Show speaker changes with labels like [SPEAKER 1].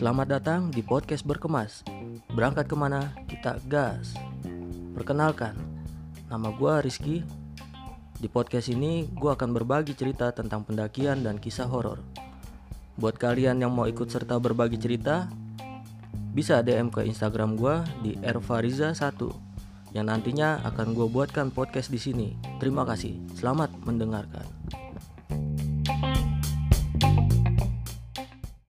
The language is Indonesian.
[SPEAKER 1] Selamat datang di podcast Berkemas. Berangkat ke mana, kita gas. Perkenalkan, nama gue Rizky. Di podcast ini gue akan berbagi cerita tentang pendakian dan kisah horor. Buat kalian yang mau ikut serta berbagi cerita Bisa DM ke Instagram gue di ervariza1 Yang nantinya akan gue buatkan podcast di sini. Terima kasih, selamat mendengarkan.